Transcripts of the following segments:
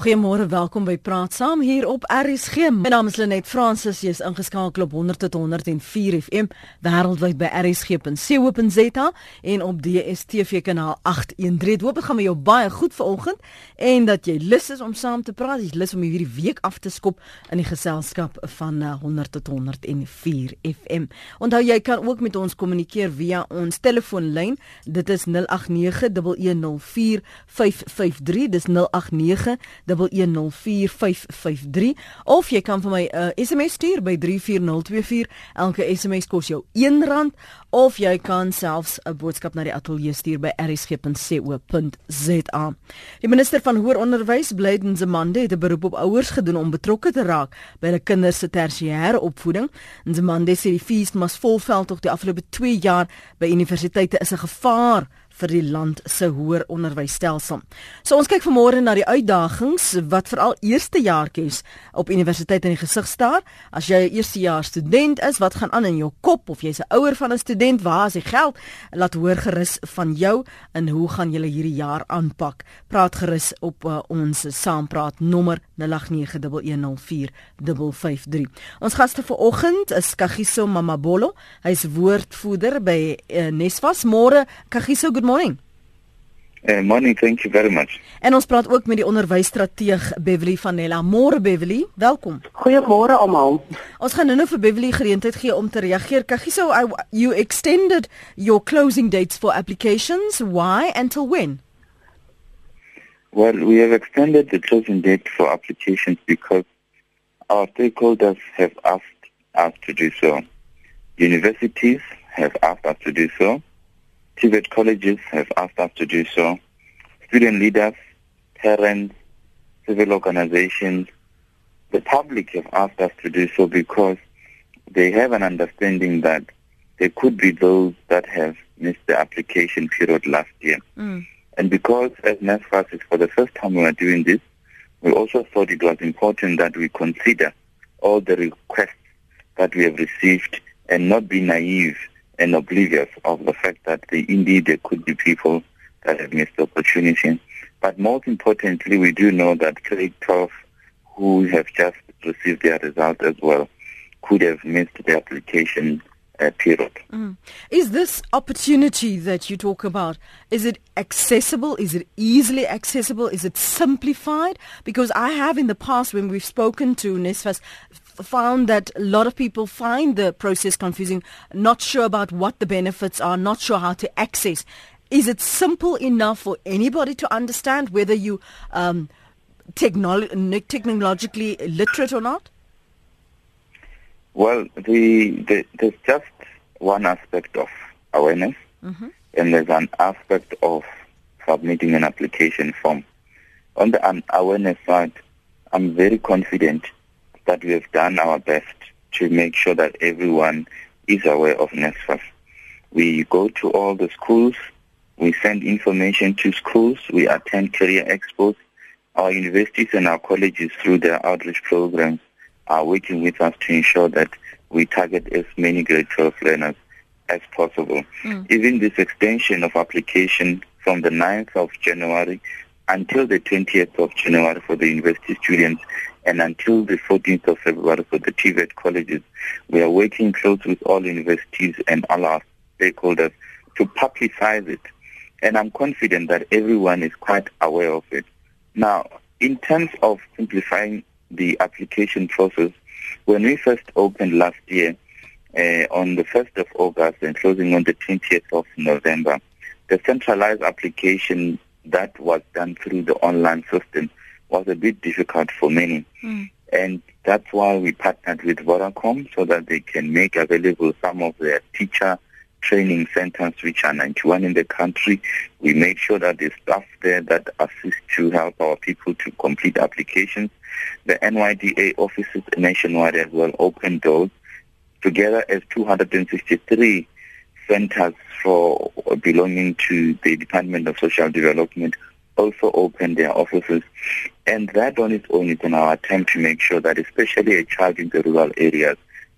Goeiemôre, welkom by Praat Saam hier op RSG. My naam is Lenet Fransis. Jy's ingeskakel op 100 tot 104 FM wêreldwyd by rsg.co.za en op DStv kanaal 813. Hoop dit gaan met jou baie goed vanoggend en dat jy lus is om saam te praat. Jy's lus om hierdie week af te skop in die geselskap van 100 eh, tot 104 FM. Onthou jy kan ook met ons kommunikeer via ons telefoonlyn. Dit is 089 1104553. Dis 089 0891104553 of jy kan vir my 'n uh, SMS stuur by 34024. Elke SMS kos jou R1 of jy kan selfs 'n boodskap na die ateljee stuur by rsg.co.za. Die minister van hoër onderwys, Blyden Zamande, het 'n beroep op ouers gedoen om betrokke te raak by hulle kinders se tersiêre opvoeding. Zamande sê die fees mas volveld tog die afgelope 2 jaar by universiteite is 'n gevaar vir die land se hoër onderwysstelsel. So ons kyk vanmôre na die uitdagings wat veral eerstejaartjies op universiteit in die gesig staar. As jy 'n eerstejaars student is, wat gaan aan in jou kop of jy's 'n ouer van 'n student, waar is die geld? Laat hoor gerus van jou en hoe gaan julle hierdie jaar aanpak? Praat gerus op uh, ons saampraat nommer 0891104553. Ons gaste vanoggend is Kagiso Mamabolo. Hy's woordvoerder by uh, Nesvas. Môre Kagiso, good morning. Uh, morning, thank you very much. En ons praat ook met die onderwysstrateeg Beverly Vanella. Môre Beverly, welkom. Goeiemôre almal. Ons gaan nou vir Beverly geleentheid gee om te reageer. Kagiso, you extended your closing dates for applications. Why until when? Well, we have extended the closing date for applications because our stakeholders have asked us to do so. Universities have asked us to do so. TVET colleges have asked us to do so. Student leaders, parents, civil organizations, the public have asked us to do so because they have an understanding that there could be those that have missed the application period last year. Mm. And because as NSFAS is for the first time we are doing this, we also thought it was important that we consider all the requests that we have received and not be naive and oblivious of the fact that the, indeed there could be people that have missed the opportunity. But most importantly, we do know that grade 12 who have just received their result as well could have missed the application uh, period. Mm. Is this opportunity that you talk about, is it accessible? Is it easily accessible? Is it simplified? Because I have in the past when we've spoken to NESFAS found that a lot of people find the process confusing, not sure about what the benefits are, not sure how to access. Is it simple enough for anybody to understand whether you um, technolo- technologically literate or not? Well, the, the, there's just one aspect of awareness, mm-hmm. and there's an aspect of submitting an application form. On the awareness side, I'm very confident that we have done our best to make sure that everyone is aware of NSFAS. We go to all the schools, we send information to schools, we attend career expos. Our universities and our colleges through their outreach programs are working with us to ensure that we target as many grade 12 learners as possible. Mm. Even this extension of application from the 9th of January until the 20th of January for the university students and until the 14th of February for the TVET colleges, we are working close with all universities and all our stakeholders to publicize it. And I'm confident that everyone is quite aware of it. Now, in terms of simplifying the application process. When we first opened last year uh, on the 1st of August and closing on the 20th of November, the centralized application that was done through the online system was a bit difficult for many. Mm. And that's why we partnered with Vodacom so that they can make available some of their teacher training centers, which are 91 in the country. We make sure that there's staff there that assist to help our people to complete applications. The NYDA offices nationwide as well open doors together as 263 centers for belonging to the Department of Social Development also open their offices. And that on its own is in our attempt to make sure that especially a child in the rural areas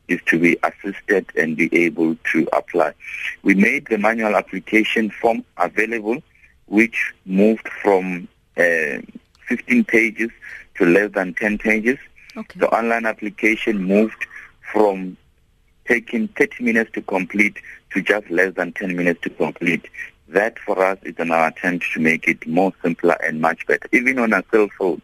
is to be assisted and be able to apply. We made the manual application form available, which moved from uh, 15 pages to less than 10 pages. Okay. The online application moved from taking 30 minutes to complete to just less than 10 minutes to complete. That for us is an attempt to make it more simpler and much better. Even on a cell phone,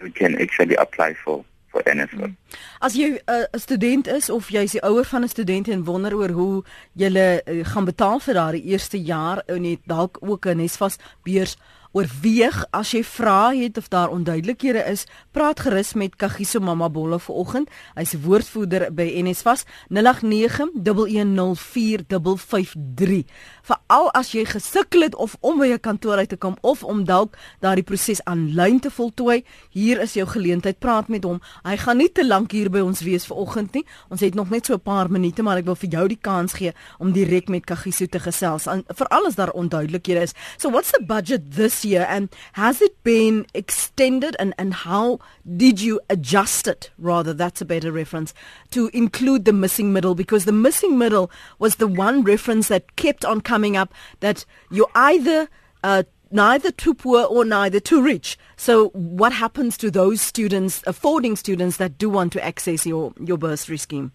you can actually apply for for NSFAS. Mm. As jy 'n uh, student is of jy is die ouer van 'n student en wonder oor hoe jy uh, gaan betaal vir daardie eerste jaar en jy dalk ook 'n NSFAS beurs oorweeg as jy vra het of daar onduidelikhede is, praat gerus met Kagiso Mama Bolle vanoggend. Hy's woordvoerder by NSFAS 0891104553. Veral as jy gesukkel het of om by 'n kantoor uit te kom of om dalk daardie proses aanlyn te voltooi, hier is jou geleentheid. Praat met hom. Hy gaan nie te lank hier by ons wees vanoggend nie. Ons het nog net so 'n paar minute, maar ek wil vir jou die kans gee om direk met Kagiso te gesels. Veral as daar onduidelikhede is. So what's the budget this year and has it been extended and, and how did you adjust it rather that's a better reference to include the missing middle because the missing middle was the one reference that kept on coming up that you're either uh, neither too poor or neither too rich. So what happens to those students, affording students that do want to access your, your bursary scheme?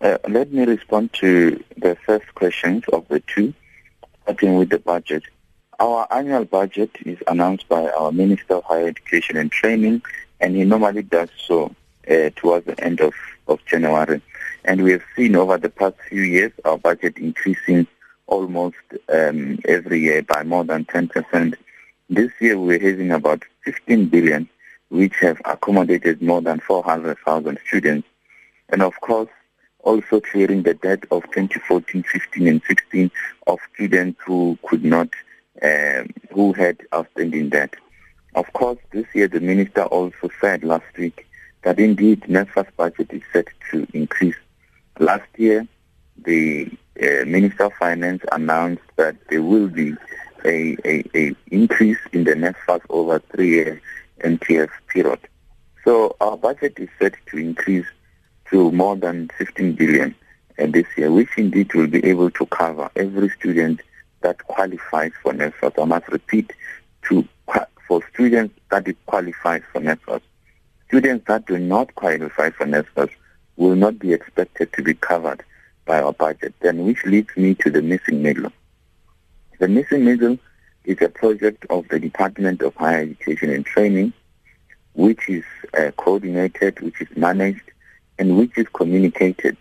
Uh, let me respond to the first questions of the two, starting with the budget. Our annual budget is announced by our Minister of Higher Education and Training, and he normally does so uh, towards the end of, of January. And we have seen over the past few years our budget increasing almost um, every year by more than 10%. This year we're having about 15 billion, which have accommodated more than 400,000 students. And of course, also clearing the debt of 2014, 15, and 16 of students who could not um, who had outstanding debt. Of course, this year the minister also said last week that indeed NSFAS budget is set to increase. Last year, the uh, Minister of Finance announced that there will be a, a, a increase in the NSFAS over three-year NTF period. So our budget is set to increase to more than 15 billion uh, this year, which indeed will be able to cover every student that qualifies for NSFAS. I must repeat, to for students that qualify for NSFAS. Students that do not qualify for NSFAS will not be expected to be covered by our budget. Then which leads me to the missing middle. The missing middle is a project of the Department of Higher Education and Training, which is uh, coordinated, which is managed, and which is communicated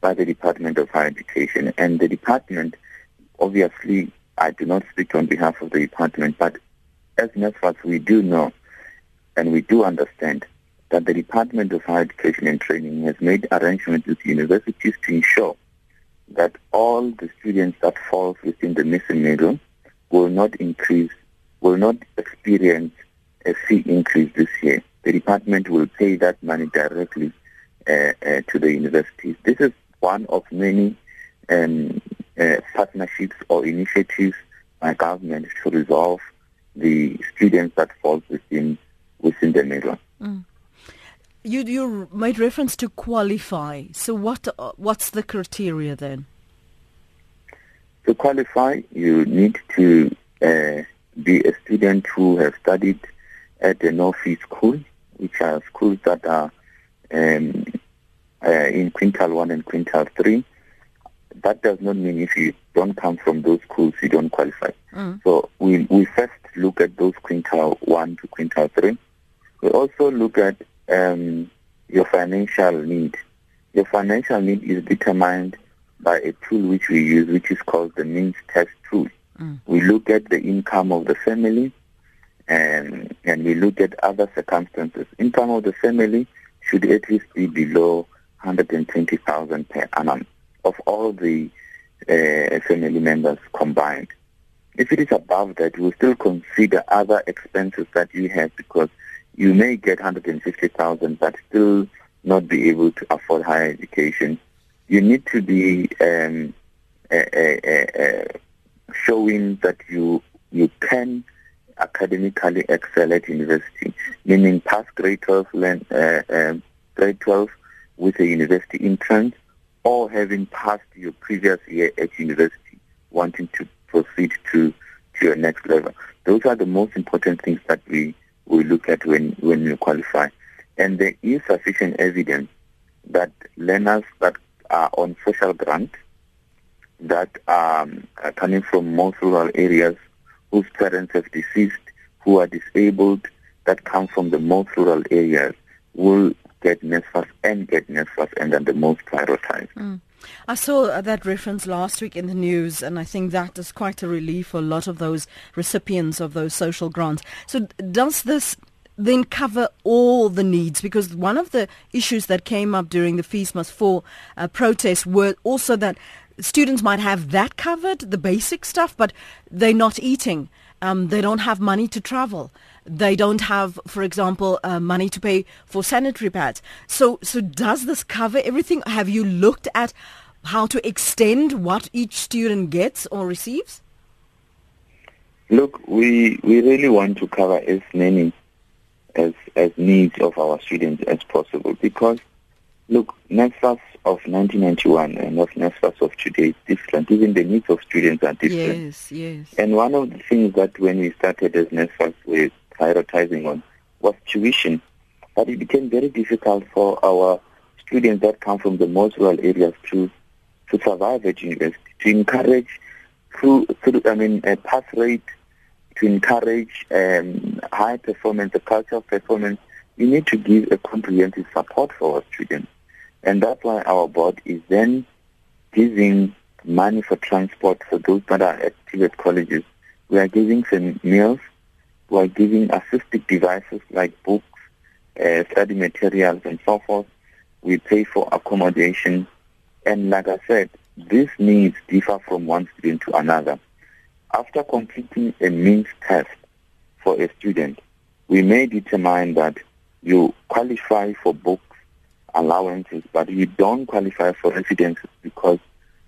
by the Department of Higher Education. And the department Obviously, I do not speak on behalf of the department, but as NSFAS, we do know and we do understand that the Department of Higher Education and Training has made arrangements with universities to ensure that all the students that fall within the missing middle will not increase, will not experience a fee increase this year. The department will pay that money directly uh, uh, to the universities. This is one of many um, uh, partnerships or initiatives by government to resolve the students that fall within within the middle. Mm. You you made reference to qualify. So what uh, what's the criteria then? To qualify, you need to uh, be a student who has studied at a no-fee school, which are schools that are um, uh, in quintile one and quintile three that does not mean if you don't come from those schools, you don't qualify. Mm. So we, we first look at those quintile 1 to quintile 3. We also look at um, your financial need. Your financial need is determined by a tool which we use, which is called the means test tool. Mm. We look at the income of the family and, and we look at other circumstances. Income of the family should at least be below 120,000 per annum of all the uh, family members combined. If it is above that, we'll still consider other expenses that you have because you may get 150,000 but still not be able to afford higher education. You need to be um, showing that you you can academically excel at university, meaning pass grade 12, uh, um, grade 12 with a university entrance or having passed your previous year at university, wanting to proceed to, to your next level. Those are the most important things that we, we look at when, when you qualify. And there is sufficient evidence that learners that are on social grant, that um, are coming from most rural areas, whose parents have deceased, who are disabled, that come from the most rural areas, will get NSFAS and get NSFAS and then the most prioritized. Mm. I saw that reference last week in the news, and I think that is quite a relief for a lot of those recipients of those social grants. So, does this then cover all the needs? Because one of the issues that came up during the Fees Must Fall uh, protest were also that students might have that covered, the basic stuff, but they're not eating. Um, they don't have money to travel. They don't have, for example, uh, money to pay for sanitary pads. So, so does this cover everything? Have you looked at how to extend what each student gets or receives? Look, we we really want to cover as many as as needs of our students as possible because look, NSFAS of 1991 and of NSFAS of today is different. Even the needs of students are different. Yes, yes. And one of the things that when we started as NSFAS with prioritizing on was tuition. But it became very difficult for our students that come from the most rural areas to to survive at university, to encourage through, through I mean, a pass rate, to encourage um, high performance, a culture of performance, you need to give a comprehensive support for our students. And that's why our board is then giving money for transport for those that are at colleges. We are giving some meals we are giving assistive devices like books, uh, study materials, and so forth. We pay for accommodation. And like I said, these needs differ from one student to another. After completing a means test for a student, we may determine that you qualify for books allowances, but you don't qualify for residences because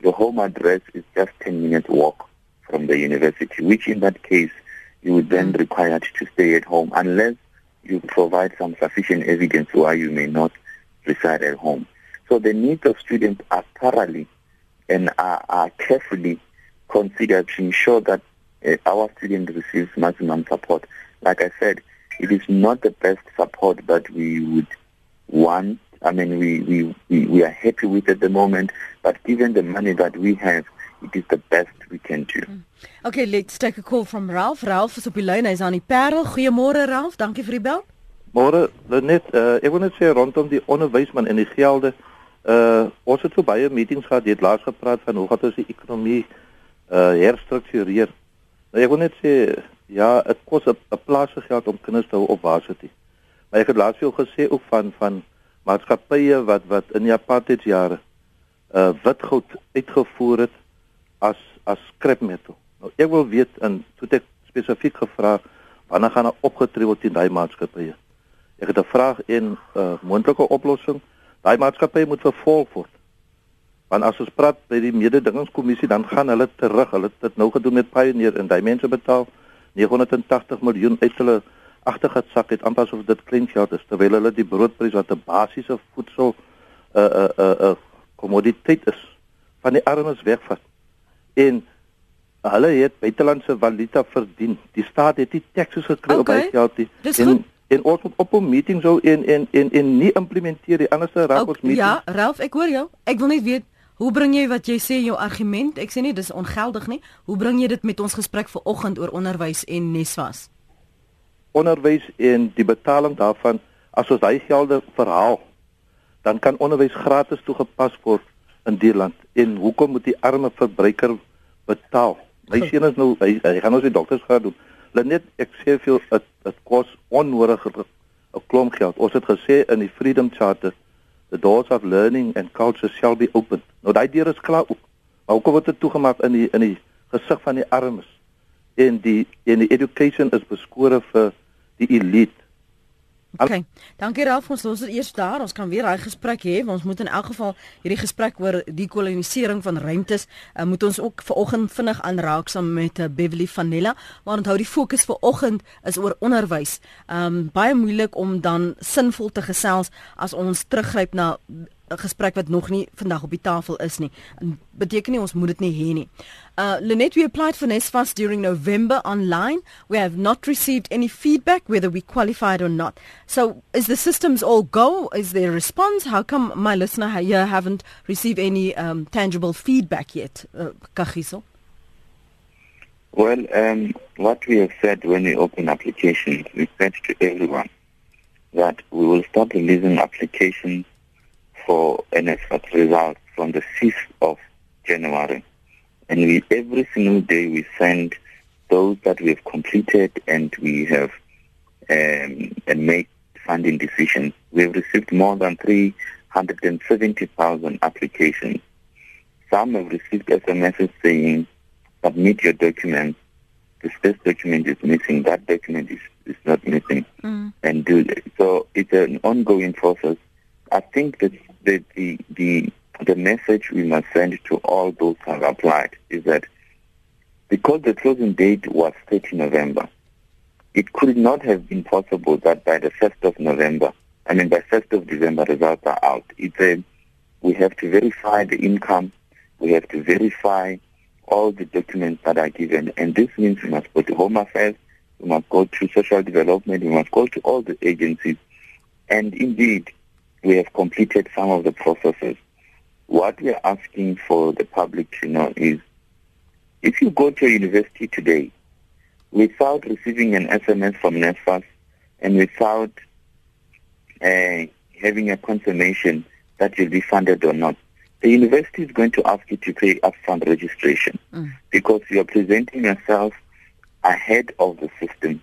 your home address is just 10 minutes walk from the university, which in that case you would then mm. required to stay at home unless you provide some sufficient evidence why you may not reside at home. So the needs of students are thoroughly and are, are carefully considered to ensure that uh, our student receives maximum support. Like I said, it is not the best support that we would want. I mean, we, we, we, we are happy with at the moment, but given the money that we have, it is the best we can do. Hmm. Okay, let's take a call from Ralph. Ralph is op die lyn, hy's aan die Parel. Goeiemôre Ralph, dankie vir die bel. Môre, net uh, ek wil net sê rondom die onderwysman en die gelde. Uh ons het so baie meetings gehad, jy het laas gepraat van hoe gaan ons die ekonomie uh herstruktureer. Nou ek wil net sê ja, dit kos 'n plaas se geld om kinders te hou op varsity. Maar ek het laas veel gesê ook van van maatskappye wat wat in die apartheid jare uh witgoud uitgevoer het as as scrapmetal. Nou ek wil weet en toe ek spesifiek gevra wanneer gaan daar opgetree word in daai maatskappye. Ek het 'n vraag en 'n uh, moontlike oplossing. Daai maatskappye moet vervolg word. Want as ons praat by die mededingingskommissie dan gaan hulle terug. Hulle het dit nou gedoen met Pioneer en daai mense betaal 980 miljoen uit hulle agtergesak het amper asof dit klein geld is terwyl hulle die broodprys wat 'n basiese voedsel 'n 'n 'n 'n kommoditeit is van die armes wegvat en hulle het buitelandse valuta verdien. Die staat het nie taxes gekry okay. op hy geld nie. En en ons moet op 'n meeting sou en en en en nie implementeer die anderste raak ons meeting. Ja, Ralf, ek hoor jou. Ek wil net weet hoe bring jy wat jy sê jou argument? Ek sê nie dis ongeldig nie. Hoe bring jy dit met ons gesprek vanoggend oor onderwys en Neswas? Onderwys en die betaling daarvan as ons daai gelde verhaal, dan kan onderwys gratis toegepas word in die land en hoekom moet die arme verbruiker betaal? My seun is nou hy, hy gaan ons die dokters gaan doen. Net ek sê veel dit dit kos onnodig 'n klomp geld. Ons het gesê in die Freedom Charter the doors of learning and culture shall be open. Nou daai deur is klaar oop. Maar hoekom word dit toegemaak in die in die gesig van die armes? En die en die education is beskore vir die elite. OK. Dankie Ralf, ons los dit eers daar. Ons kan weer daai gesprek hê. Ons moet in elk geval hierdie gesprek oor die kolonisering van ruimtes, uh, moet ons ook vanoggend vinnig aanraak saam met uh, Beverly Vanella. Maar onthou die fokus vanoggend is oor onderwys. Um baie moeilik om dan sinvol te gesels as ons teruggryp na gesprek wat nog nie vandag op die tafel is nie. En beteken nie ons moet dit nie hê nie. Uh Lenet we applied for NSFAS during November online. We have not received any feedback whether we qualified or not. So is the systems all go? Is there a response? How come my listener here haven't received any um tangible feedback yet? Uh, Kagiso? Well, um, what we have said when we open applications, we said to everyone that we will start releasing applications for NSFAT results from the 5th of January. And we, every single day we send those that we have completed and we have um, and make funding decisions. We have received more than 370,000 applications. Some have received SMSs saying, submit your documents. This, this document is missing. That document is, is not missing. Mm. And do so. It's an ongoing process. I think that the, the the the message we must send to all those who have applied is that because the closing date was 30 November, it could not have been possible that by the 1st of November, I mean by 1st of December, results are out. It's a, we have to verify the income, we have to verify all the documents that are given, and this means we must go to Home Affairs, we must go to Social Development, we must go to all the agencies, and indeed, we have completed some of the processes. What we are asking for the public to know is if you go to a university today without receiving an SMS from NSFAS and without uh, having a confirmation that you'll be funded or not, the university is going to ask you to pay upfront registration mm. because you are presenting yourself ahead of the system.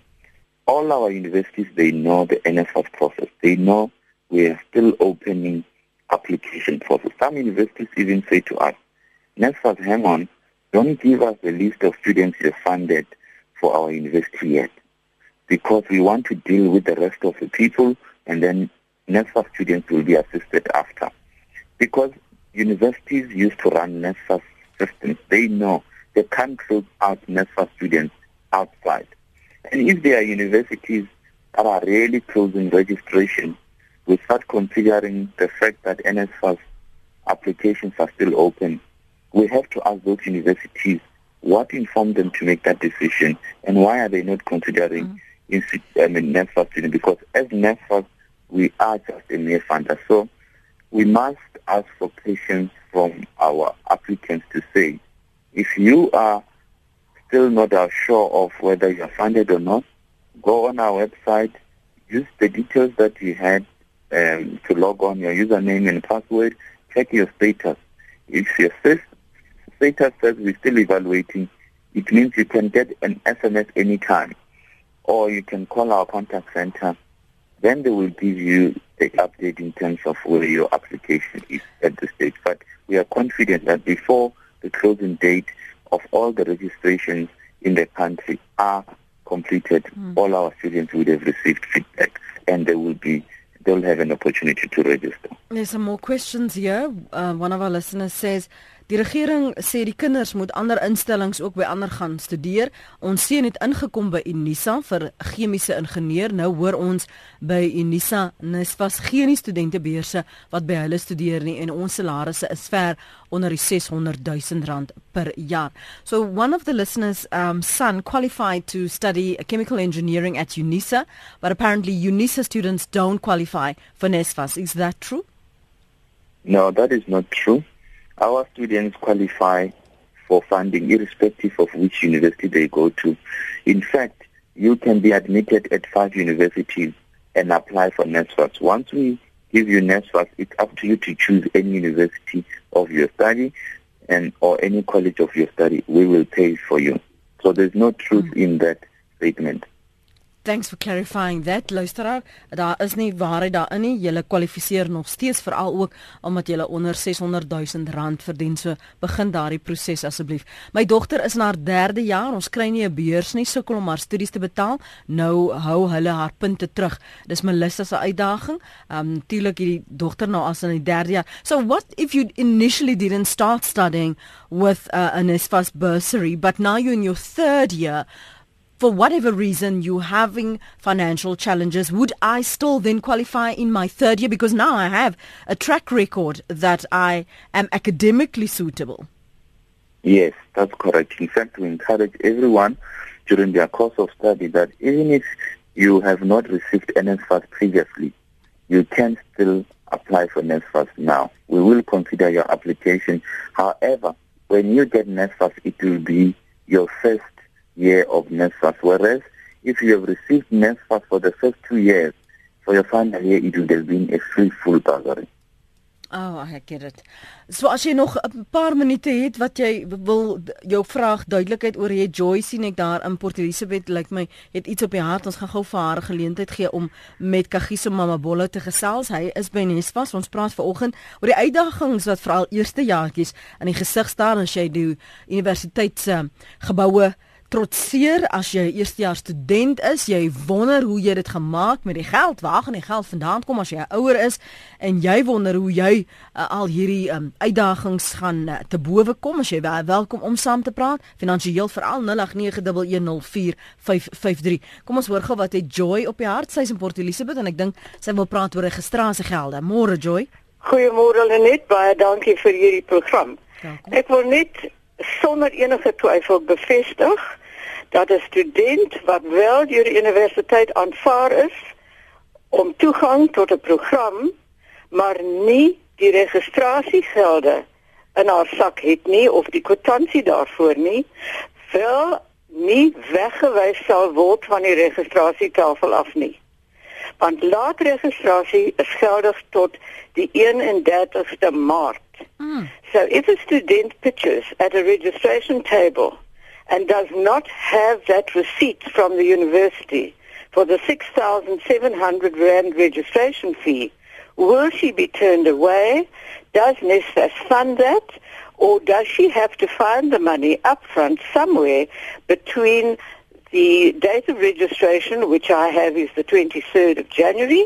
All our universities, they know the NSFAS process. They know we are still opening application process. Some universities even say to us, NSFAS, hang on, don't give us the list of students you funded for our university yet because we want to deal with the rest of the people and then NSFAS students will be assisted after. Because universities used to run NSFAS systems, they know they can't close out NSFAS students outside. And if there are universities that are really closing registration we start considering the fact that NSFAS applications are still open, we have to ask those universities what informed them to make that decision and why are they not considering mm. I mean, NSFAS students? Because as NSFAS, we are just a mere funder. So we must ask for patience from our applicants to say, if you are still not sure of whether you are funded or not, go on our website, use the details that you had um, to log on your username and password, check your status. If your status says we're still evaluating, it means you can get an SMS anytime or you can call our contact center. Then they will give you the update in terms of where your application is at the stage. But we are confident that before the closing date of all the registrations in the country are completed, mm. all our students would have received feedback and they will be they'll have an opportunity to register. There's some more questions here. Uh, one of our listeners says, Die regering sê die kinders moet ander instellings ook by ander gaan studeer. Ons seun het ingekom by Unisa vir chemiese ingenieur. Nou hoor ons by Unisa nis vas geen studentebeurse wat by hulle studeer nie en ons salarisse is ver onder die 600 000 rand per jaar. So one of the listeners um son qualified to study chemical engineering at Unisa, but apparently Unisa students don't qualify for NSFAS. Is that true? No, that is not true. Our students qualify for funding irrespective of which university they go to. In fact, you can be admitted at five universities and apply for NSFAS. Once we give you NSFAS, it's up to you to choose any university of your study and or any college of your study. We will pay for you. So there's no truth mm. in that statement. Thanks for clarifying that. Luisteraar, daar is nie waarheid daarin nie. Jy kwalifiseer nog steeds veral ook omdat jy onder 600 000 rand verdien. So begin daardie proses asseblief. My dogter is in haar 3de jaar. Ons kry nie 'n beurs nie, sukkel om haar studies te betaal. Nou hou hulle haar punte terug. Dis Melissa se uitdaging. Um natuurlik hierdie dogter nou as in die 3de jaar. So what if you initially didn't start studying with uh, an SFAS bursary but now you're in your 3rd year? For whatever reason you having financial challenges, would I still then qualify in my third year? Because now I have a track record that I am academically suitable. Yes, that's correct. In fact, we encourage everyone during their course of study that even if you have not received NSFAS previously, you can still apply for NSFAS now. We will consider your application. However, when you get NSFAS, it will be your first year of NSFAS. Whereas if you have received NSFAS for the first two years, for your final year, it would have been a free full bursary. Oh, ek get dit. So as jy nog 'n paar minute het wat jy wil jou vraag duidelikheid oor jy Joy sien ek daar in Port Elizabeth lyk like my het iets op die hart. Ons gaan gou vir haar geleentheid gee om met Kagiso Mamabola te gesels. Hy is by Nesvas. Ons praat vanoggend oor die uitdagings wat veral eerste jaartjies in die gesig staan as jy die universiteit se geboue trotseer as jy eerstejaars student is, jy wonder hoe jy dit gemaak met die geld, waar gaan die geld vandaan kom as jy ouer is en jy wonder hoe jy uh, al hierdie um, uitdagings gaan uh, te bowe kom as jy wel, welkom om saam te praat, finansiëel veral 0891104553. Kom ons hoor gou wat het Joy op die hart, sy is in Port Elizabeth en ek dink sy wil praat oor registrasiegelde. Môre Joy. Goeiemôre Lenet, baie dankie vir hierdie program. Welkom. Ek wil net sonder enige twyfel bevestig dat 'n student wat wel deur die universiteit aanvaar is om toegang tot 'n program maar nie die registrasiegelde in haar sak het nie of die kwitansie daarvoor nie wel nie weggewys sal word van die registrasietafel af nie want laatregistrasie is geldig tot die 31ste Maart Mm. So if a student pitches at a registration table and does not have that receipt from the university for the 6,700 Rand registration fee, will she be turned away? Does NESFAS fund that? Or does she have to find the money upfront somewhere between the date of registration, which I have is the 23rd of January,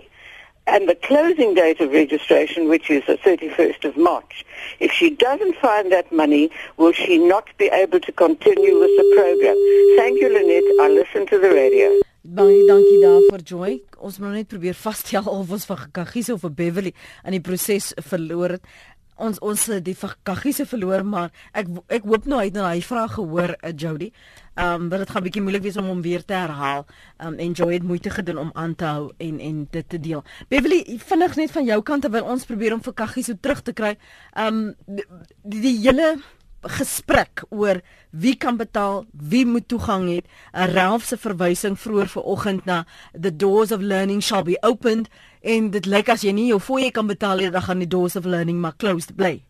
and the closing date of registration, which is the 31st of March. If she doesn't find that money, will she not be able to continue with the program? Thank you, Lynette. I listen to the radio. Baie dankie daarvoor Joy. Ons moet net probeer vasstel of ons vir Kagies of vir Beverly in die proses verloor het. Ons ons het die Kagies verloor, maar ek ek hoop nou hy het nou hy vraag gehoor, uh, Jody. Ehm um, maar dit gaan bietjie moeilik wees om hom weer te herhaal. Ehm um, en Joy het moeite gedoen om aan te hou en en dit te deel. Beverly, vinnig net van jou kant terwyl ons probeer om vir Kaggie so terug te kry. Ehm um, die, die hele gesprek oor wie kan betaal, wie moet toegang hê. 'n Ralph se verwysing vroeër vanoggend na the doors of learning shall be opened en dit lyk as jy nie jou fooie kan betaal nie, dan gaan die doors of learning maar closed bly.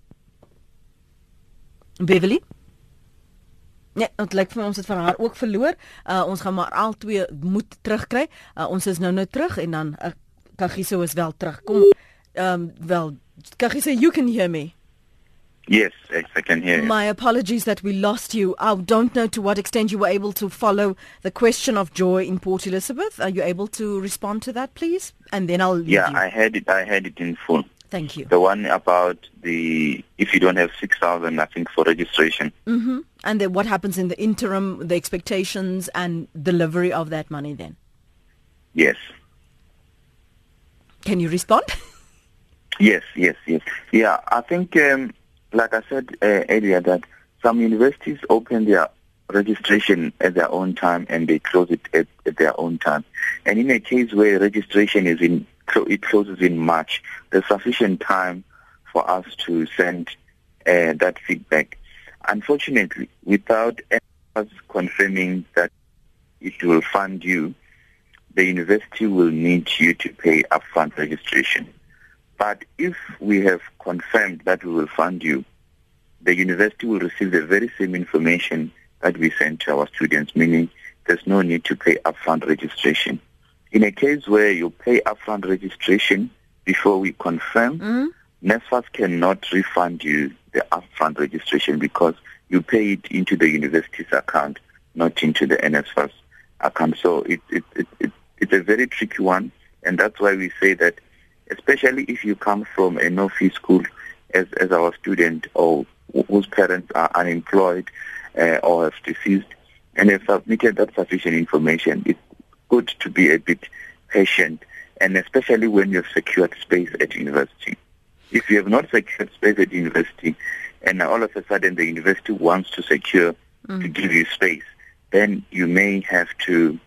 Beverly Ja, dit lyk vir ons het van haar ook verloor. Uh ons gaan maar al twee moet terugkry. Uh ons is nou nou terug en dan uh, Kagiso is wel terug. Kom ehm um, wel Kagiso you can hear me. Yes, yes, I can hear you. My apologies that we lost you. I don't know to what extent you were able to follow the question of joy in Port Elizabeth. Are you able to respond to that, please? And then I'll Yeah, you. I heard it. I heard it in full. Thank you. The one about the if you don't have 6,000 I think for registration. Mhm. And then what happens in the interim, the expectations and delivery of that money then? Yes. Can you respond? Yes, yes, yes. Yeah, I think um, like I said uh, earlier that some universities open their registration at their own time and they close it at, at their own time. And in a case where registration is in it closes in March, there's sufficient time for us to send uh, that feedback. Unfortunately, without us confirming that it will fund you, the university will need you to pay upfront registration. But if we have confirmed that we will fund you, the university will receive the very same information that we send to our students, meaning there's no need to pay upfront registration. In a case where you pay upfront registration before we confirm, mm-hmm. NSFAS cannot refund you the upfront registration because you pay it into the university's account, not into the NSFAS account. So it, it, it, it, it's a very tricky one, and that's why we say that, especially if you come from a no-fee school as, as our student or whose parents are unemployed uh, or have deceased, and have submitted that sufficient information, it's good to be a bit patient, and especially when you've secured space at university. If you have not secured space at university, and all of a sudden the university wants to secure mm. to give you space, then you may have to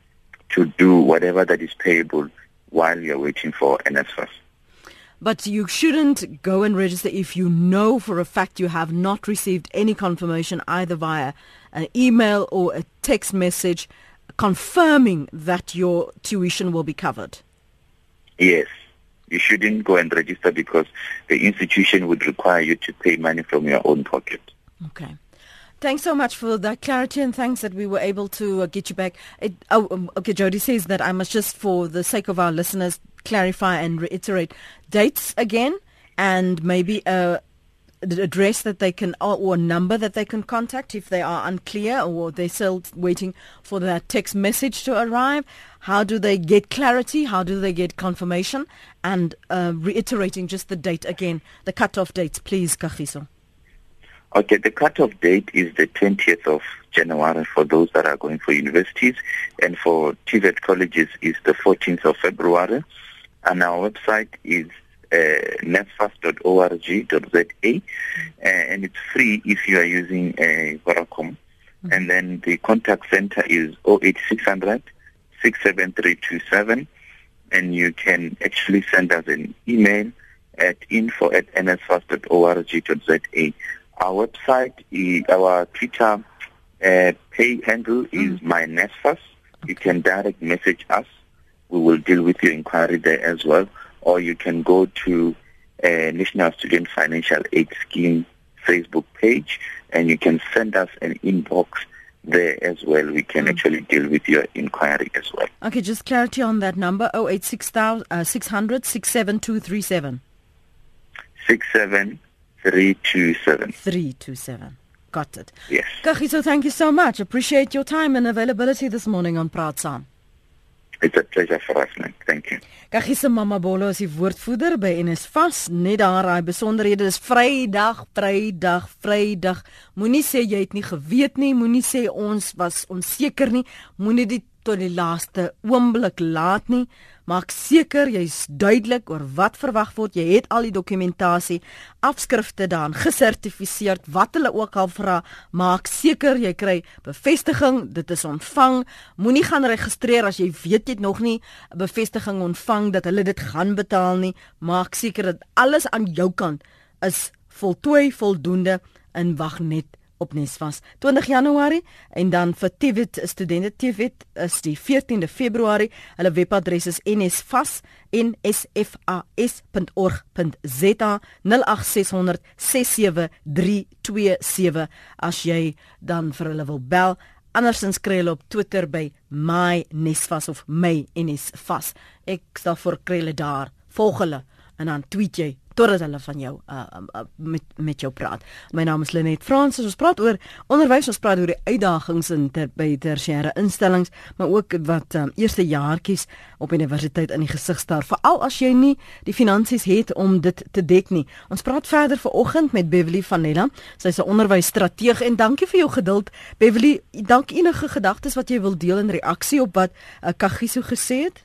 to do whatever that is payable while you're waiting for an NSFAS. But you shouldn't go and register if you know for a fact you have not received any confirmation either via an email or a text message confirming that your tuition will be covered. Yes. You shouldn't go and register because the institution would require you to pay money from your own pocket. Okay. Thanks so much for that clarity and thanks that we were able to uh, get you back. It, oh, um, okay, Jody says that I must just, for the sake of our listeners, clarify and reiterate dates again and maybe a address that they can or a number that they can contact if they are unclear or they're still waiting for that text message to arrive. How do they get clarity? How do they get confirmation? And uh, reiterating just the date again, the cut-off dates, please, Kagiso. Okay, the cutoff date is the 20th of January for those that are going for universities, and for TVET colleges is the 14th of February. And our website is uh, netfast.org.za, uh, and it's free if you are using uh, Vodacom. Mm-hmm. And then the contact center is 08600 67327, and you can actually send us an email at info at nsfast.org.za our website, our Twitter uh, pay handle is mm. my NSFAS. You can direct message us. We will deal with your inquiry there as well. Or you can go to uh, National Student Financial Aid Scheme Facebook page and you can send us an inbox there as well. We can mm. actually deal with your inquiry as well. Okay, just clarity on that number 086 uh, 600 67237. 67 327. 327. Got it. Yes. Kagiso, thank you so much. Appreciate your time and availability this morning on Praat Saam. It's a pleasure for us, man. Thank you. Kagiso Mamabolo is die woordvoerder by NSFAS. Net daar, hy besonderhede is Vrydag, Vrydag, Vrydag. Moenie sê jy het nie geweet nie, moenie sê ons was onseker nie, moenie dit tot die laaste oomblik laat nie. Maak seker jy's duidelik oor wat verwag word. Jy het al die dokumentasie, afskrifte daan gesertifiseer wat hulle ook al vra. Maak seker jy kry bevestiging, dit is ontvang. Moenie gaan registreer as jy weet jy het nog nie 'n bevestiging ontvang dat hulle dit gaan betaal nie. Maak seker dat alles aan jou kant is voltooi voldoende en wag net op Nesvas 20 Januarie en dan vir TVET studente TVET is die 14de Februarie. Hulle webadres is nsvas nsfas.org.za 0860673227 as jy dan vir hulle wil bel. Andersins kry hulle op Twitter by mynesvas of my nsvas. Ek sal vir kry hulle daar. Volg hulle en dan tweet jy totdat hulle van jou uh, uh, met met jou praat. My naam is Lenet Frans. Ons praat oor onderwys, ons praat oor die uitdagings in ter, by tersiêre instellings, maar ook wat um, eerste jaartjies op universiteit in die gesig staar, veral as jy nie die finansies het om dit te dek nie. Ons praat verder vanoggend met Beverly Vanella. Sy's 'n onderwysstrateeg en dankie vir jou geduld. Beverly, dank enige gedagtes wat jy wil deel in reaksie op wat uh, Kagiso gesê het.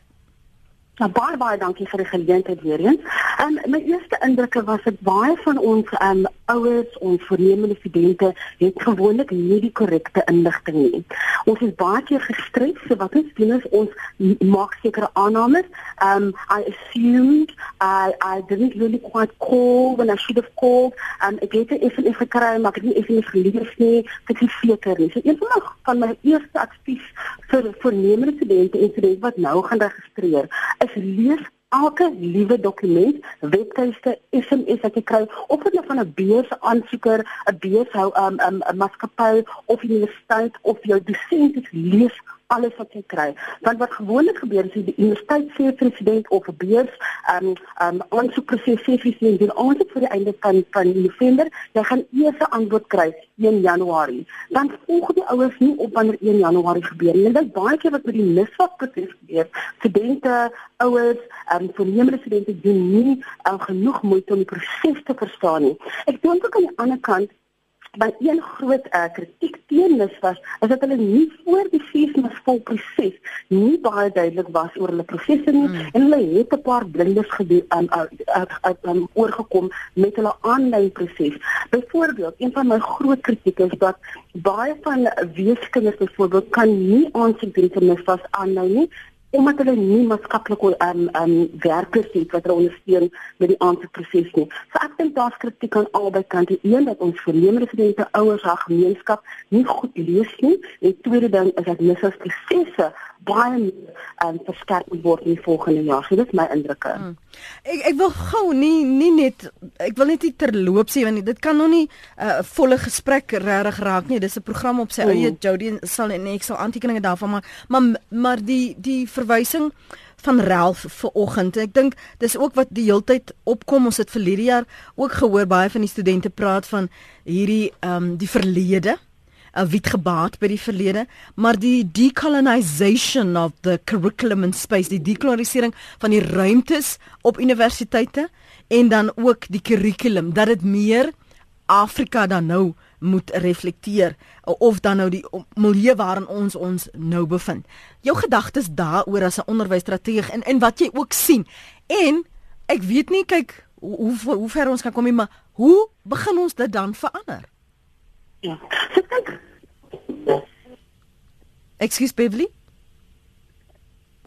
Nou baie baie dankie vir die geleentheid weer eens. En um, my eerste indrukke was dit baie van ons um ouers, ons voornemende studente het gewoonlik nie die korrekte inligting nie. Ons is baie keer gestres, so wat ons doen is ons maak sekere aannames. Um I assumed I I didn't really quite call when I should have called. Um ek het dit effe gekry, maar ek het nie effe gelees nie. Ek is seker nie. So een van my van my eerste advies vir voornemende studente en studente wat nou gaan registreer is lees elke liewe dokument, webtuiste, SMS wat jy kry of dit nou van 'n beurs aansoeker, 'n beurs hou 'n um, um, 'n maatskappy of universiteit of jou dosent lees alles wat jy kry. Want wat gewoonlik gebeur is die universiteit sê president of 'n beurs, ehm um, ehm um, aansoekproses sê sien doen ons vir die einde van van November, jy gaan eers 'n antwoord kry 1 Januarie. Dan volg die ouers nie op wanneer 1 Januarie gebeur nie. En dit is baie keer wat met die misvat proses gebeur. Studente, ouers, ehm um, voornemende studente doen nie uh, genoeg moeite om die proses te verstaan nie. Ek dink ook aan die ander kant Maar een groot uh, kritiek teen mis was is dat hulle nie voor die feesmas vol proses nie baie duidelik was oor hulle prosesse nie mm. en hulle het 'n paar blinders gedoen aan um, uh, um, oorgekom met hulle aanlyn proses. Byvoorbeeld, een van my groot kritieke is dat baie van weeskinders byvoorbeeld kan nie aansoek doen vir misvas aanlyn nie omdat hulle nie maatskaplike um um werkers het wat hulle ondersteun met die aansoekproses nie. So ek dink daar's kritiek aan albei kante. Een dat ons vernemende studente ouers haar gemeenskap nie goed lees nie. En tweede ding is dat misas baie um verskerp word in die volgende jaar. So dit is my indrukke. Hmm. Ek ek wil gou nie nie net ek wil net nie terloops sê want dit kan nog nie 'n uh, volle gesprek regtig raak nie. Dis 'n program op sy hmm. eie Jody sal en ek sal aantekeninge daarvan maak. Maar maar die die verwysing van Ralph vir oggend. Ek dink dis ook wat die heeltyd opkom. Ons het verlede jaar ook gehoor baie van die studente praat van hierdie ehm um, die verlede 'n wit gebaat by die verlede, maar die decolonization of the curriculum and space, die dekolonialisering van die ruimtes op universiteite en dan ook die kurrikulum dat dit meer Afrika dan nou moet reflekteer of dan nou die milieu waarin ons ons nou bevind. Jou gedagtes daaroor as 'n onderwysstrateeg en en wat jy ook sien. En ek weet nie kyk hoe hoe ver ons kan kom nie, maar hoe begin ons dit dan verander? Ja. So kyk. Excuse Beverly?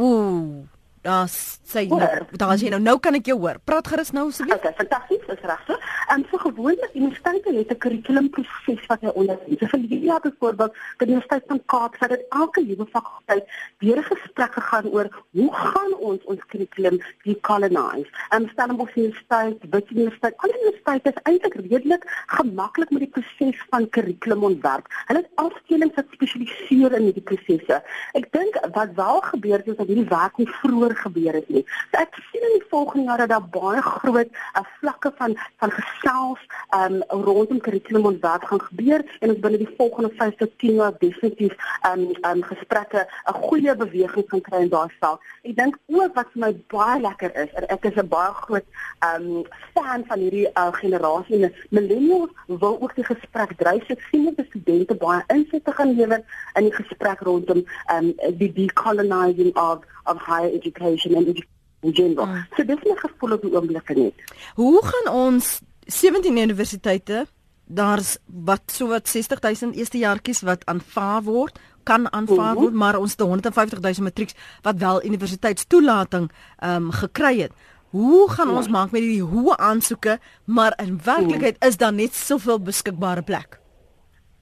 Ooh. Ja, sê nou, daar jy nou. Nou kan ek jou hoor. Praat gerus nou asseblief. Okay, fantasties, is reg so. En so gewoonlik universiteite het 'n kurrikulumproses wat hy ondersteun. So vir die jaar byvoorbeeld, die Universiteit van Kaap het elke nuwe fakulteit weer 'n gesprek gegaan oor hoe gaan ons ons kurrikulum decolonize. En Stellenbosch Universiteit, Wits Universiteit, al die universiteite is eintlik redelik gemaklik met die proses van kurrikulumontwerp. Hulle het afdelings wat spesialiseer in hierdie prosesse. Ek dink wat wel gebeur het is dat hierdie werk nie vroeër vroeër gebeur het nie. So ek sien in die volgende jare dat daar baie groot uh, vlakke van van gesels um rondom kurrikulum ontwerp gaan gebeur en ons binne die volgende 5 tot 10 jaar definitief um um gesprekke 'n goeie beweging kan kry in daai veld. Ek dink ook wat vir my baie lekker is, en ek is 'n baie groot um fan van hierdie uh, generasie en millennials wil ook die gesprek dryf. Ek sien dat die studente baie insig te gaan lewer in die gesprek rondom um die decolonizing of of higher education and in general. Mm. So dis 'n gevoel op die oomblik net. Hoe gaan ons 17 universiteite daar's wat so wat 60000 eerstejaartjies wat aanvaar word kan aanvaar word, mm -hmm. maar ons het 150000 matrieks wat wel universiteitstoelating ehm um, gekry het. Hoe gaan ja. ons maak met hierdie hoë aansoeke, maar in werklikheid mm. is daar net soveel beskikbare plek?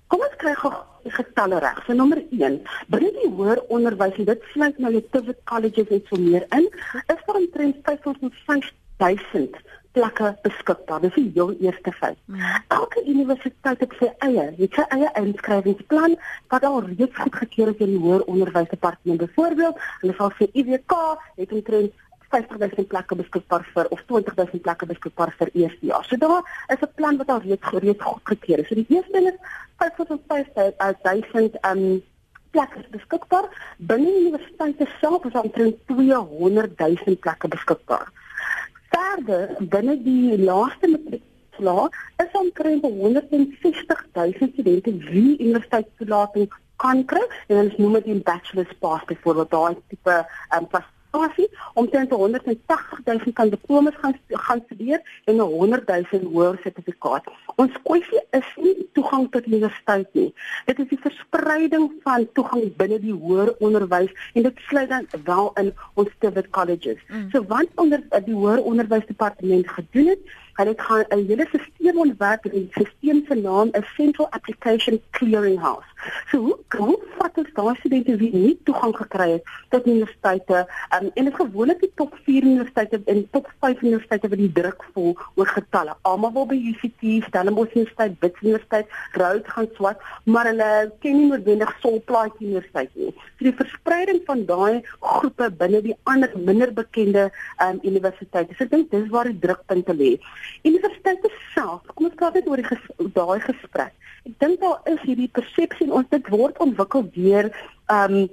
Kom ons kry gou getalle reg. So nommer 1, binne die hoër onderwys en dit sluit nou die private colleges en so meer in, is daar omtrent 5000 plekke beskikbaar. Dis die heel eerste feit. Ja. Elke universiteit het sy eie, het sy eie inskrywingsplan wat al reeds goedgekeur is deur die hoër onderwysdepartement. Byvoorbeeld, hulle sal vir IWK het omtrent 50000 plekke beskikbaar vir of 20000 plekke beskikbaar vir eerste jaar. So daar is 'n plan wat al reeds gereed goedgekeur is. So die eerste ding is 5000 um plekke beskikbaar. Binne die universiteit self is omtrent 200000 plekke beskikbaar. Verder binne die laaste matriekjaar is omtrent 160000 studente wie universiteitstoelating kan kry en ons noem dit 'n bachelor's pass byvoorbeeld daai tipe um Asie omtrent 180 000 kan diplomas gaan gaan studeer en 'n 100 000 hoër sertifikaat. Ons kwessie is nie toegang tot universiteit nie. Dit is die verspreiding van toegang binne die hoër onderwys en dit sluit dan wel in ons private colleges. Mm. So wat onder die hoër onderwysdepartement gedoen het, hulle gaan 'n hele stelsel ontwerp en die stelsel se naam is Central Application Clearing House. So hoe hoe vat ons daai studente wie nie toegang gekry het tot universiteite um, en dit gewoonlik die top 4 universiteite en top 5 universiteite wat die druk voel oor getalle. Almal wil by UCT, Stellenbosch Universiteit, Wits Universiteit, Rhodes gaan swat, maar hulle ken nie noodwendig Solplaatjie Universiteit nie. So die verspreiding van daai groepe binne die ander minder bekende um, universiteite. So ek dink dis waar die drukpunte lê. Universiteite self, kom ons praat net oor die ges daai gesprek. Ek dink daar is hierdie persepsie en ons dit word ontwikkel deur ehm um,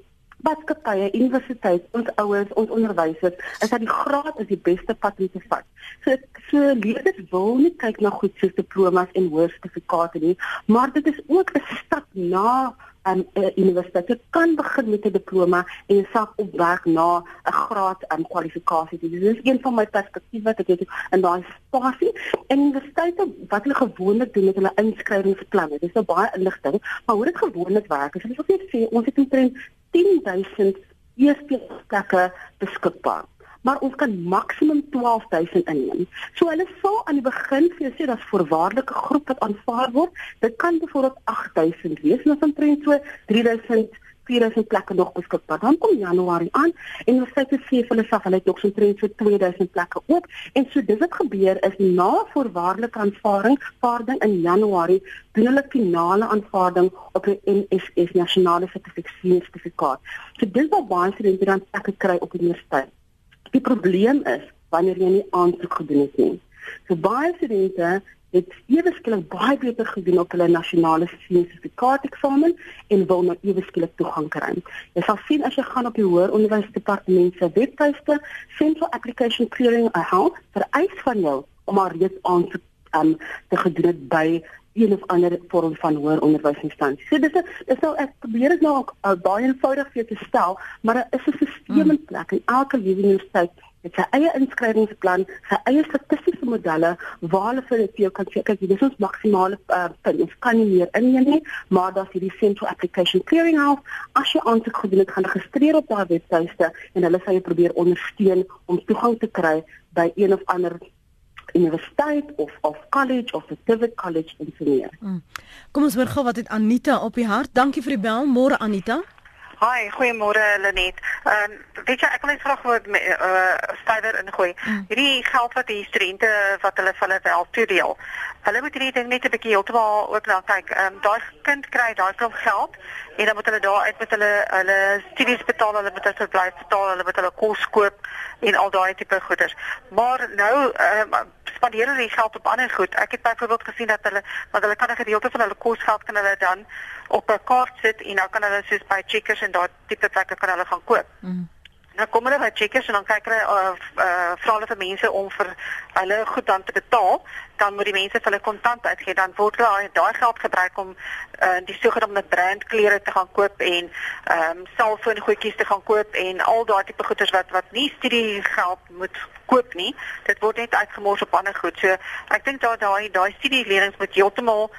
maatskappye, universiteit, ons ouers, ons onderwysers, is dat die graad is die beste pad om te vat. So so leerders wil nie kyk na goed soos diplomas en hoë sertifikate nie, maar dit is ook 'n stap na um, universiteit. Kan begin met 'n diploma en jouself opwerk na 'n graad aan um, kwalifikasie. Dit is een van my perspektiewe wat ek het in daai spasie. En universiteite wat hulle gewoonlik doen met hulle inskrywingsverplanning. Dis nou baie inligting, maar hoe dit gewoonlik werk, is hulle wil net sê ons het omtrent 10000 eerste plekke beskikbaar maar ons kan maksimum 12000 inneem. So hulle sal aan die begin vir jou sê dat voorwaardelike groep wat aanvaar word, dit kan byvoorbeeld 8000 wees, en ons omtrent so 3000 4000 plekke nog beskikbaar. Dan kom Januarie aan en ons sê te sê vir hulle self hulle nog so omtrent so 2000 plekke oop en so dis wat gebeur is na voorwaardelike aanvaarding, vaarding in Januarie, doen hulle finale aanvaarding op die NSS nasionale sertifikaat. So dis wat baie studente dan plekke kry op universiteit. Die probleem is wanneer jy nie aansoek gedoen het nie. So baie studente het ewe skielik baie beter gedoen op hulle nasionale sertifikaat eksamen en wil nou ewe skielik toegang kry. Jy sal sien as jy gaan op die hoër onderwysdepartement se webtuiste, Central Application Clearing Health vereis van jou om maar reeds aansoek um, te gedoen het by een of ander vorm van hoër onderwysinstansie. So dis 'n dis nou ek probeer dit nou ook uh, baie eenvoudig vir jou te stel, maar daar is 'n stelsel in plek en elke universiteit het sy eie inskrywingsplan, sy eie statistiese modelle waar hulle vir jou kan sê kyk, dis ons maksimale uh, punt. Ons kan nie meer inneem nie, maar daar's hierdie Central Application Clearing House. As jy aansoek gedoen het, gaan registreer op daardie webtuiste en hulle sal jou probeer ondersteun om toegang te kry by een of ander universiteit of of college of 'n private college in Senior. Hmm. Kom ons hoor gou wat het Anita op die hart. Dankie vir die bel. Môre Anita. Hi, goeiemôre Lenet. Ehm um, weet jy ek wil net vra wat eh uh, stywer ingooi. Mm. Hierdie geld wat die studente wat hulle van hulle wel toedeel. Hulle moet hierdie ding net 'n bietjie heeltemal ook na kyk. Ehm um, daai kind kry daai klomp geld en dan moet hulle daar uit met hulle hulle studies betaal, hulle moet hulle verblyf betaal, hulle moet hulle kos koop en al daai tipe goeders. Maar nou ehm um, spandeer hulle die geld op ander goed. Ek het byvoorbeeld gesien dat hulle want hulle kan 'n gedeelte van hulle kosgeld kan hulle dan op 'n kaart sit en dan kan hulle soos by Checkers en daai tipe plekke kan hulle gaan koop. Mm. Nou kom hulle by Checkers en dan kyk hulle uh, uh vra hulle vir mense om vir hulle goed dan te betaal, dan moet die mense vir hulle kontant uitgee, dan word daai geld gebruik om uh die sogenaamde brandklere te gaan koop en ehm um, selfoongoedjies te gaan koop en al daai tipe goederes wat wat nie studiegeld moet koop nie. Dit word net uitgemors op ander goed. So ek dink daar daai daai studielenings moet heeltemal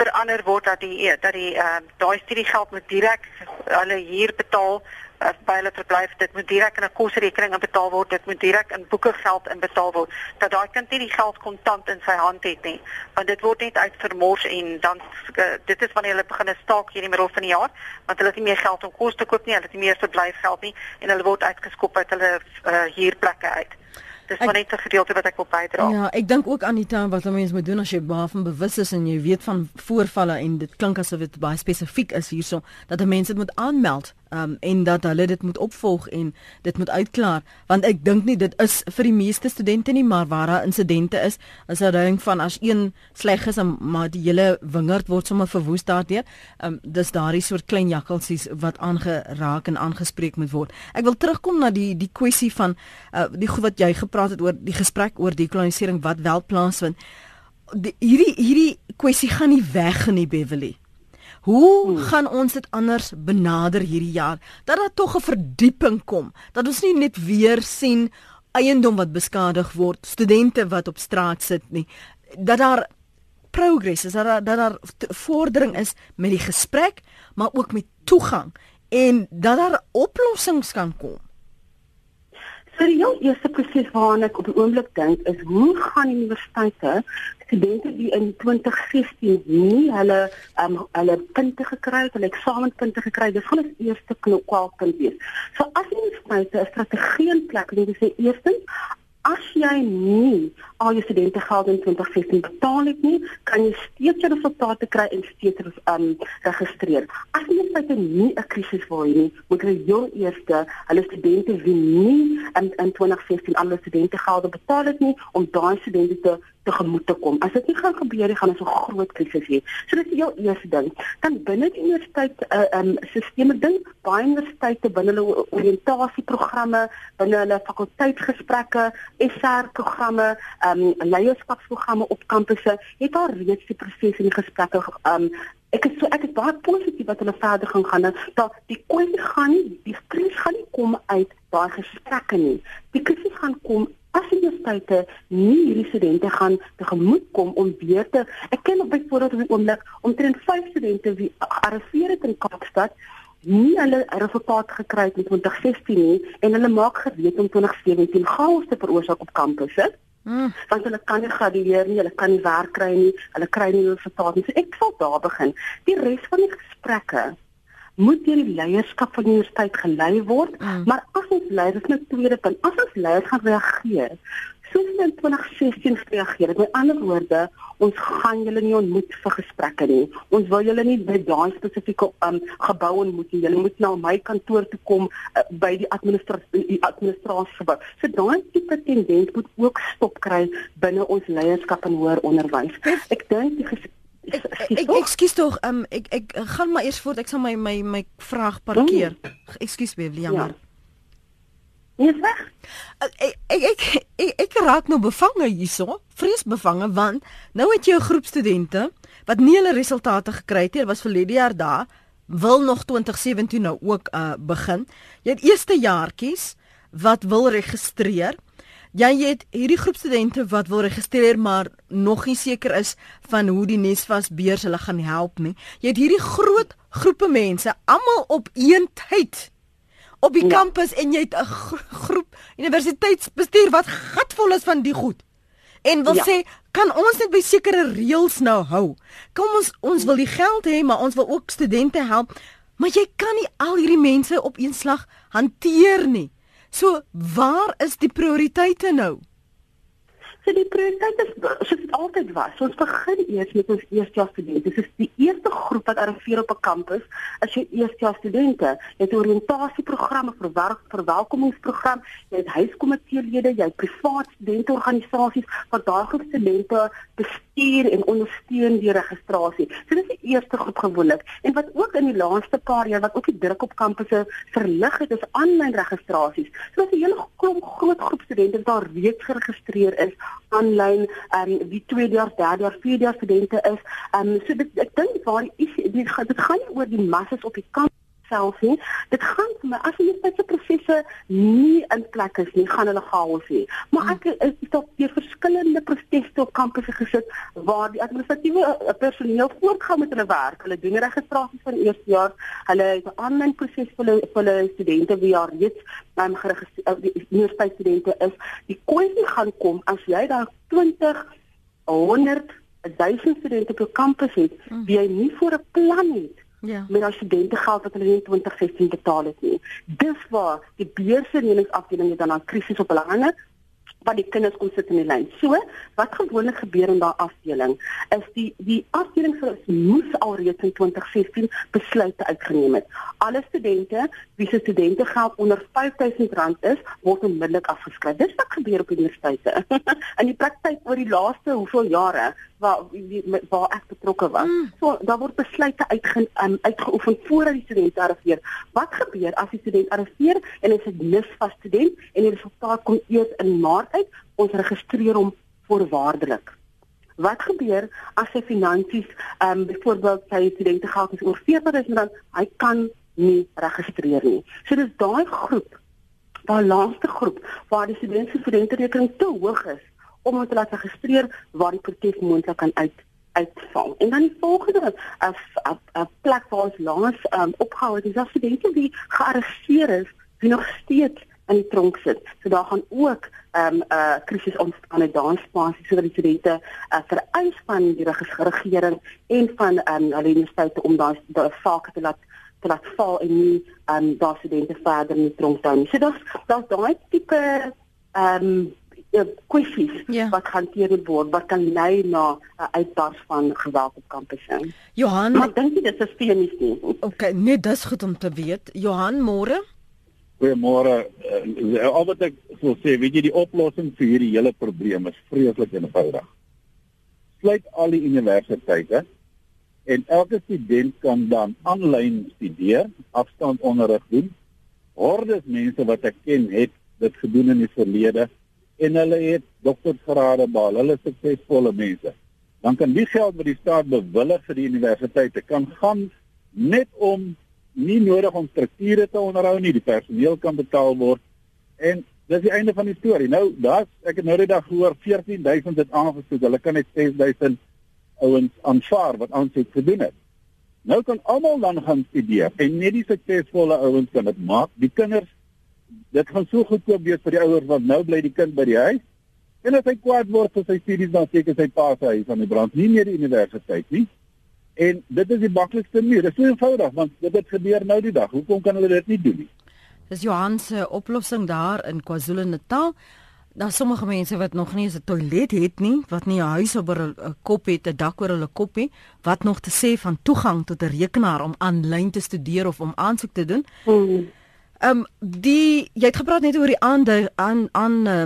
verander word dat die dat die uh, daai studiegeld moet direk hulle hier betaal uh, by hulle verblyf dit moet direk in 'n kosrekening betaal word dit moet direk in boeke geld inbetaal word dat daai kind nie die geld kontant in sy hand het nie want dit word net uitvermors en dan uh, dit is wanneer hulle begin staak hier in die middel van die jaar want hulle het nie meer geld om kos te koop nie hulle het nie meer verblyfgeld nie en hulle word uitgeskop uit hulle uh, huurplekke uit dis maar net 'n gedeelte wat ek wil bydra. Ja, ek dink ook Anita wat mense moet doen as jy waarvan bewus is en jy weet van voorvalle en dit klink asof dit baie spesifiek is hierso dat mense dit moet aanmeld um, en dat hulle dit moet opvolg en dit moet uitklaar. Want ek dink nie dit is vir die meeste studente nie maar waar daar insidente is is 'n ding van as een sleg is maar die hele wingerd word sommer verwoes daardeur. Um, dis daardie soort klein jakkalsies wat aangeraak en aangespreek moet word. Ek wil terugkom na die die kwessie van uh, die goed wat jy gepraat het oor die gesprek oor dekolonisering wat wel plaasvind. Die, hierdie hierdie kwessie gaan nie weg in die Beverly Hoe hmm. gaan ons dit anders benader hierdie jaar dat daar tog 'n verdieping kom? Dat ons nie net weer sien eiendom wat beskadig word, studente wat op straat sit nie. Dat daar progress is, dat daar dat daar vordering is met die gesprek, maar ook met toegang en dat daar oplossings kan kom. So die heel eerste proses waarna ek op die oomblik dink is hoe gaan universiteite studente die in 2016 nie hulle um, hulle punte gekry het, hulle eksamenpunte gekry het, dis gaan ons eerste kwaalpunt wees. So as jy net 'n strategie in plek het, dis eerstens As jy nie al jou studente geld in 2016 betaal het nie, kan jy steeds jou resultate kry en steeds um registreer. As jy net nie 'n krisis wil hê moet jy jou eerste hulle studente wie nie in, in 2016 al hulle studente geld betaal het nie om daai studente te tegemoet te kom. As dit nie gaan gebeur nie, gaan ons 'n groot krisis hê. So dis jou eerste ding. Dan binne die universiteit 'n uh, um, stelsel ding, baie universiteite binne hulle oriëntasieprogramme, binne hulle fakulteitsgesprekke, SR-programme, um, leierskapsprogramme op kampusse, het al reeds die proses die gesprekke um, ek is so ek is baie positief dat hulle verder gaan gaan dat die kwessie gaan nie die krisis gaan nie kom uit daai gesprekke nie. Die krisis gaan kom as die universiteite nie hierdie studente gaan tegemoet kom om weer te ek ken op byvoorbeeld op die oomblik omtrent 5 studente wie arriveer het in Kaapstad nie hulle resultaat gekry het in 2016 nie en hulle maak gereed om 2017 chaos te veroorsaak op kampusse Mm. Want hulle kan nie gradueer nie, hulle kan nie werk kry nie, hulle kry nie resultate nie. So ek sal daar begin. Die res van die gesprekke moet deur die leierskap van die universiteit gelei word, mm. maar as ons leiers net tweede punt, as ons leiers gaan reageer, soos in 2016 reageer. Met ander woorde, ons gaan julle nie ontmoet vir gesprekke nie. Ons wil julle nie by daai spesifieke um, gebou ontmoet nie. Julle moet na my kantoor toe kom uh, by die administrasie administrasie. So daai tipe tendens moet ook stop kry binne ons leierskap en hoër onderwys. Ek dink die Ek ek ekskuus tog, um, ek ek gaan maar eers voort. Ek sal my my my vraag parkeer. Ekskuus baie, jammer. Ja. Is weg. Ek ek ek, ek raak nou bevange hierso, vreesbevange want nou het jy 'n groep studente wat nie hulle resultate gekry het nie. Dit was vir jaar daar wil nog 2017 nou ook uh begin. Jy het eerste jaartjies wat wil registreer. Jy het hierdie groep studente wat wil registreer maar nog nie seker is van hoe die Nesvas beurs hulle gaan help nie. Jy het hierdie groot groepe mense almal op een tyd op die ja. kampus en jy het 'n groep universiteitsbestuur wat gatvol is van die goed. En wil ja. sê, kan ons net by sekere reëls nou hou? Kom ons ons wil die geld hê, maar ons wil ook studente help. Maar jy kan nie al hierdie mense op een slag hanteer nie. So, waar is die prioriteite nou? So die prioriteit is soos dit altyd was. Ons begin eers met ons eerstejaars studente. Dit is die eerste groep wat arriveer op 'n kampus as jy eerstejaars studente. Jy het oriëntasieprogramme, verwerk, verwelkomingsprogram, jy het huiskomiteelede, jy het privaat studentorganisasies wat groep studente bestuur en ondersteun die registrasie. So dis die eerste groep gewoonlik. En wat ook in die laaste paar jaar wat ook die druk op kampusse verlig het, is aanlyn registrasies. So dis 'n hele klomp groot groep studente daar reeds geregistreer is aanlyn ehm um, wie tweede jaar, derde jaar, vierde jaar studente is. Ehm um, so dit ek dink waar is dit dit gaan nie oor die massas op die kamp self nie. Dit gaan vir my as net se prosesse nie in plek is nie, gaan hulle chaos hê. Maar ek is tot die verskillende proteste op kampusse gesit waar die administratiewe eh, personeel voortgaan met hulle werk. Hulle doen registrasies van eerste jaar. Hulle het 'n aanlyn proses vir hulle vir hulle studente wie jaar reeds um, geregistreer die universiteitsstudente is. Die kwessie gaan kom as jy daar 20 100 1000 studente op jou kampus het, mm. wie jy nie voor 'n plan het Ja. Met as studente geld wat hulle in 2016 betaal het nie. Dis waar die beursverleningsafdeling dan 'n krisis op hande wat die kinders kom sit in die lyn. So, wat gewoonlik gebeur in daardie afdeling is die die afdeling vir ons moes alreeds in 2016 besluite uitgeneem het. Alle studente wie se studente geld onder R5000 is, word onmiddellik afgeskryf. Dis wat gebeur op universiteite. in die praktyk oor die laaste hoeveel jare waar waar ek betrokke was. Mm. So daar word besluite uitge, um, uitgeoefen voordat die student arriveer. Wat gebeur as die student arriveer en hy is 'n misvas student en die resultaat kom eers in Maart uit? Ons registreer hom voorwaardelik. Wat gebeur as sy finansies ehm um, byvoorbeeld sy studente geld is oor R40000, hy kan nie registreer nie. So dis daai groep daai laaste groep waar die studente se studenterekening te hoog is om hom te laat registreer waar die protes moontlik kan uit uitval. En dan die volgende as 'n plek waar ons laas um, opgehou het, is as studente wie gearresteer is, wie nog steeds in die tronk sit. So daar gaan ook 'n um, 'n uh, krisis ontstaan in daai spasie sodat die studente uh, vereis van die regering en van um, hulle universiteite om daai sake te laat te laat val en nie um, daai studente verder in die tronk hou nie. So daar's daar's daai tipe ehm um, Ja, kwessies ja. wat hanteer word wat kan lei na 'n uitbars van geweld op kampusse. Johan, maar dink jy dit is steenies nie? Okay, nee, dis goed om te weet. Johan, môre? Goeiemôre. Uh, al wat ek wil sê, weet jy die oplossing vir hierdie hele probleem is vreeslik eenvoudig. sluit al die universiteite en elke student kan dan aanlyn studeer, afstandonderrig doen. Hordes mense wat ek ken het dit gedoen in die verlede en hulle het doktorsgrade behaal. Hulle is suksesvolle mense. Dan kan die geld wat die staat bewillig vir die universiteite kan gaan net om nie nodig om strukture te onderhou nie, die personeel kan betaal word en dis die einde van die storie. Nou, daar's ek het nou die dag gehoor 14000 het aangesoek. Hulle kan net 6000 ouens aanvaar wat aansoek gedoen het. Nou kan almal dan gaan studeer en net die suksesvolle ouens kan dit maak. Die kinders dit gaan so goedkoop wees vir die ouers want nou bly die kind by die huis. En as hy kwaad word vir sy studies dan seker sy pa se huis aan die brand, nie meer die universiteit nie. En dit is die maklikste manier. Dit is so eenvoudig want dit het gebeur nou die dag. Hoekom kan hulle dit nie doen nie? Dis Johan se oplossing daar in KwaZulu-Natal. Daar sommige mense wat nog nie 'n toilet het nie, wat nie 'n huis oor 'n kop het, 'n dak oor hulle kop nie, wat nog te sê van toegang tot 'n rekenaar om aanlyn te studeer of om aansoek te doen. Hmm. Ehm um, die jy het gepraat net oor die aande aan aan uh,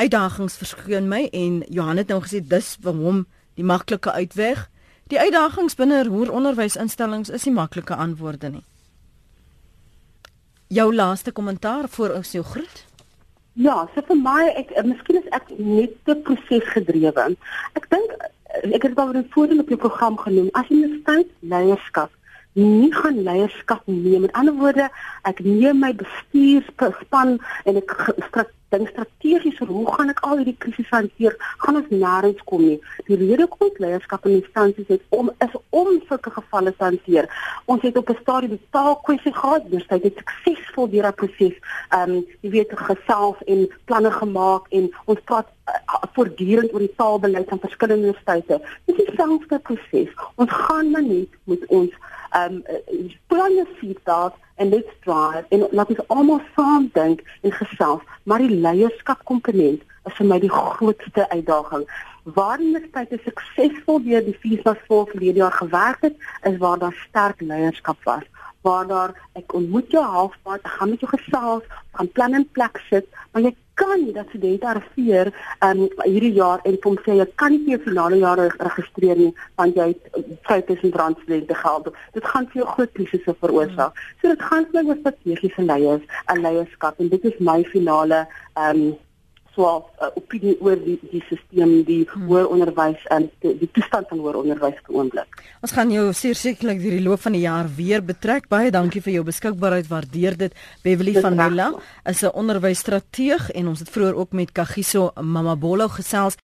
uitdagings verskyn my en Johan het nou gesê dis vir hom die maklike uitweg. Die uitdagings binne hoër onderwysinstellings is nie maklike antwoorde nie. Jou laaste kommentaar voor ons jou groet. Ja, so vir my ek eh, miskien is ek net te proses gedrewe. Ek dink eh, ek het al 'n voordeel op jou program genoem as universiteit leierskap nie gaan leierskap neem. Met ander woorde, ek neem my bestuurspan en ek dink strategies oor hoe gaan ek al hierdie krisis hanteer? Gaan ons nêrens kom nie. Die rede hoekom ons leierskap in instansies het om is om sulke gevalle te hanteer. Ons het op 'n stadium die taalkwessie gehad, dus hy het suksesvol deur daardie proses ehm um, jy weet geself en planne gemaak en ons praat uh, voortdurend oor die taalbeleid van verskillende universiteite. Dit is 'n selfde proses. Ons gaan maar net met ons um plan your feet out and let's drive en laat ons almal saam dink en gesels maar die leierskap komponent is vir my die grootste uitdaging. Waar die universiteit suksesvol deur die FISA vol verlede jaar gewerk het is waar daar sterk leierskap was waar daar ek ontmoet jou halfpad, ek gaan met jou gesels, gaan plan in plek sit, maar jy kan nie dat studente arriveer um hierdie jaar en kom sê jy kan nie vir finale jaar registreer nie want jy het 5000 rand studente geld. Dit gaan vir jou groot krisisse veroorsaak. So dit gaan vir my oor strategiese leiers en leierskap en dit is my finale um 'n uh, opinie oor die die stelsel die hmm. hoër onderwys en die, die toestand van hoër onderwys vir oomblik. Ons gaan jou sekerlik deur die loop van die jaar weer betrek. Baie dankie vir jou beskikbaarheid. Waardeer dit. Beverly van Milla is 'n onderwysstrateeg en ons het vroeër ook met Kagiso Mamabolo gesels.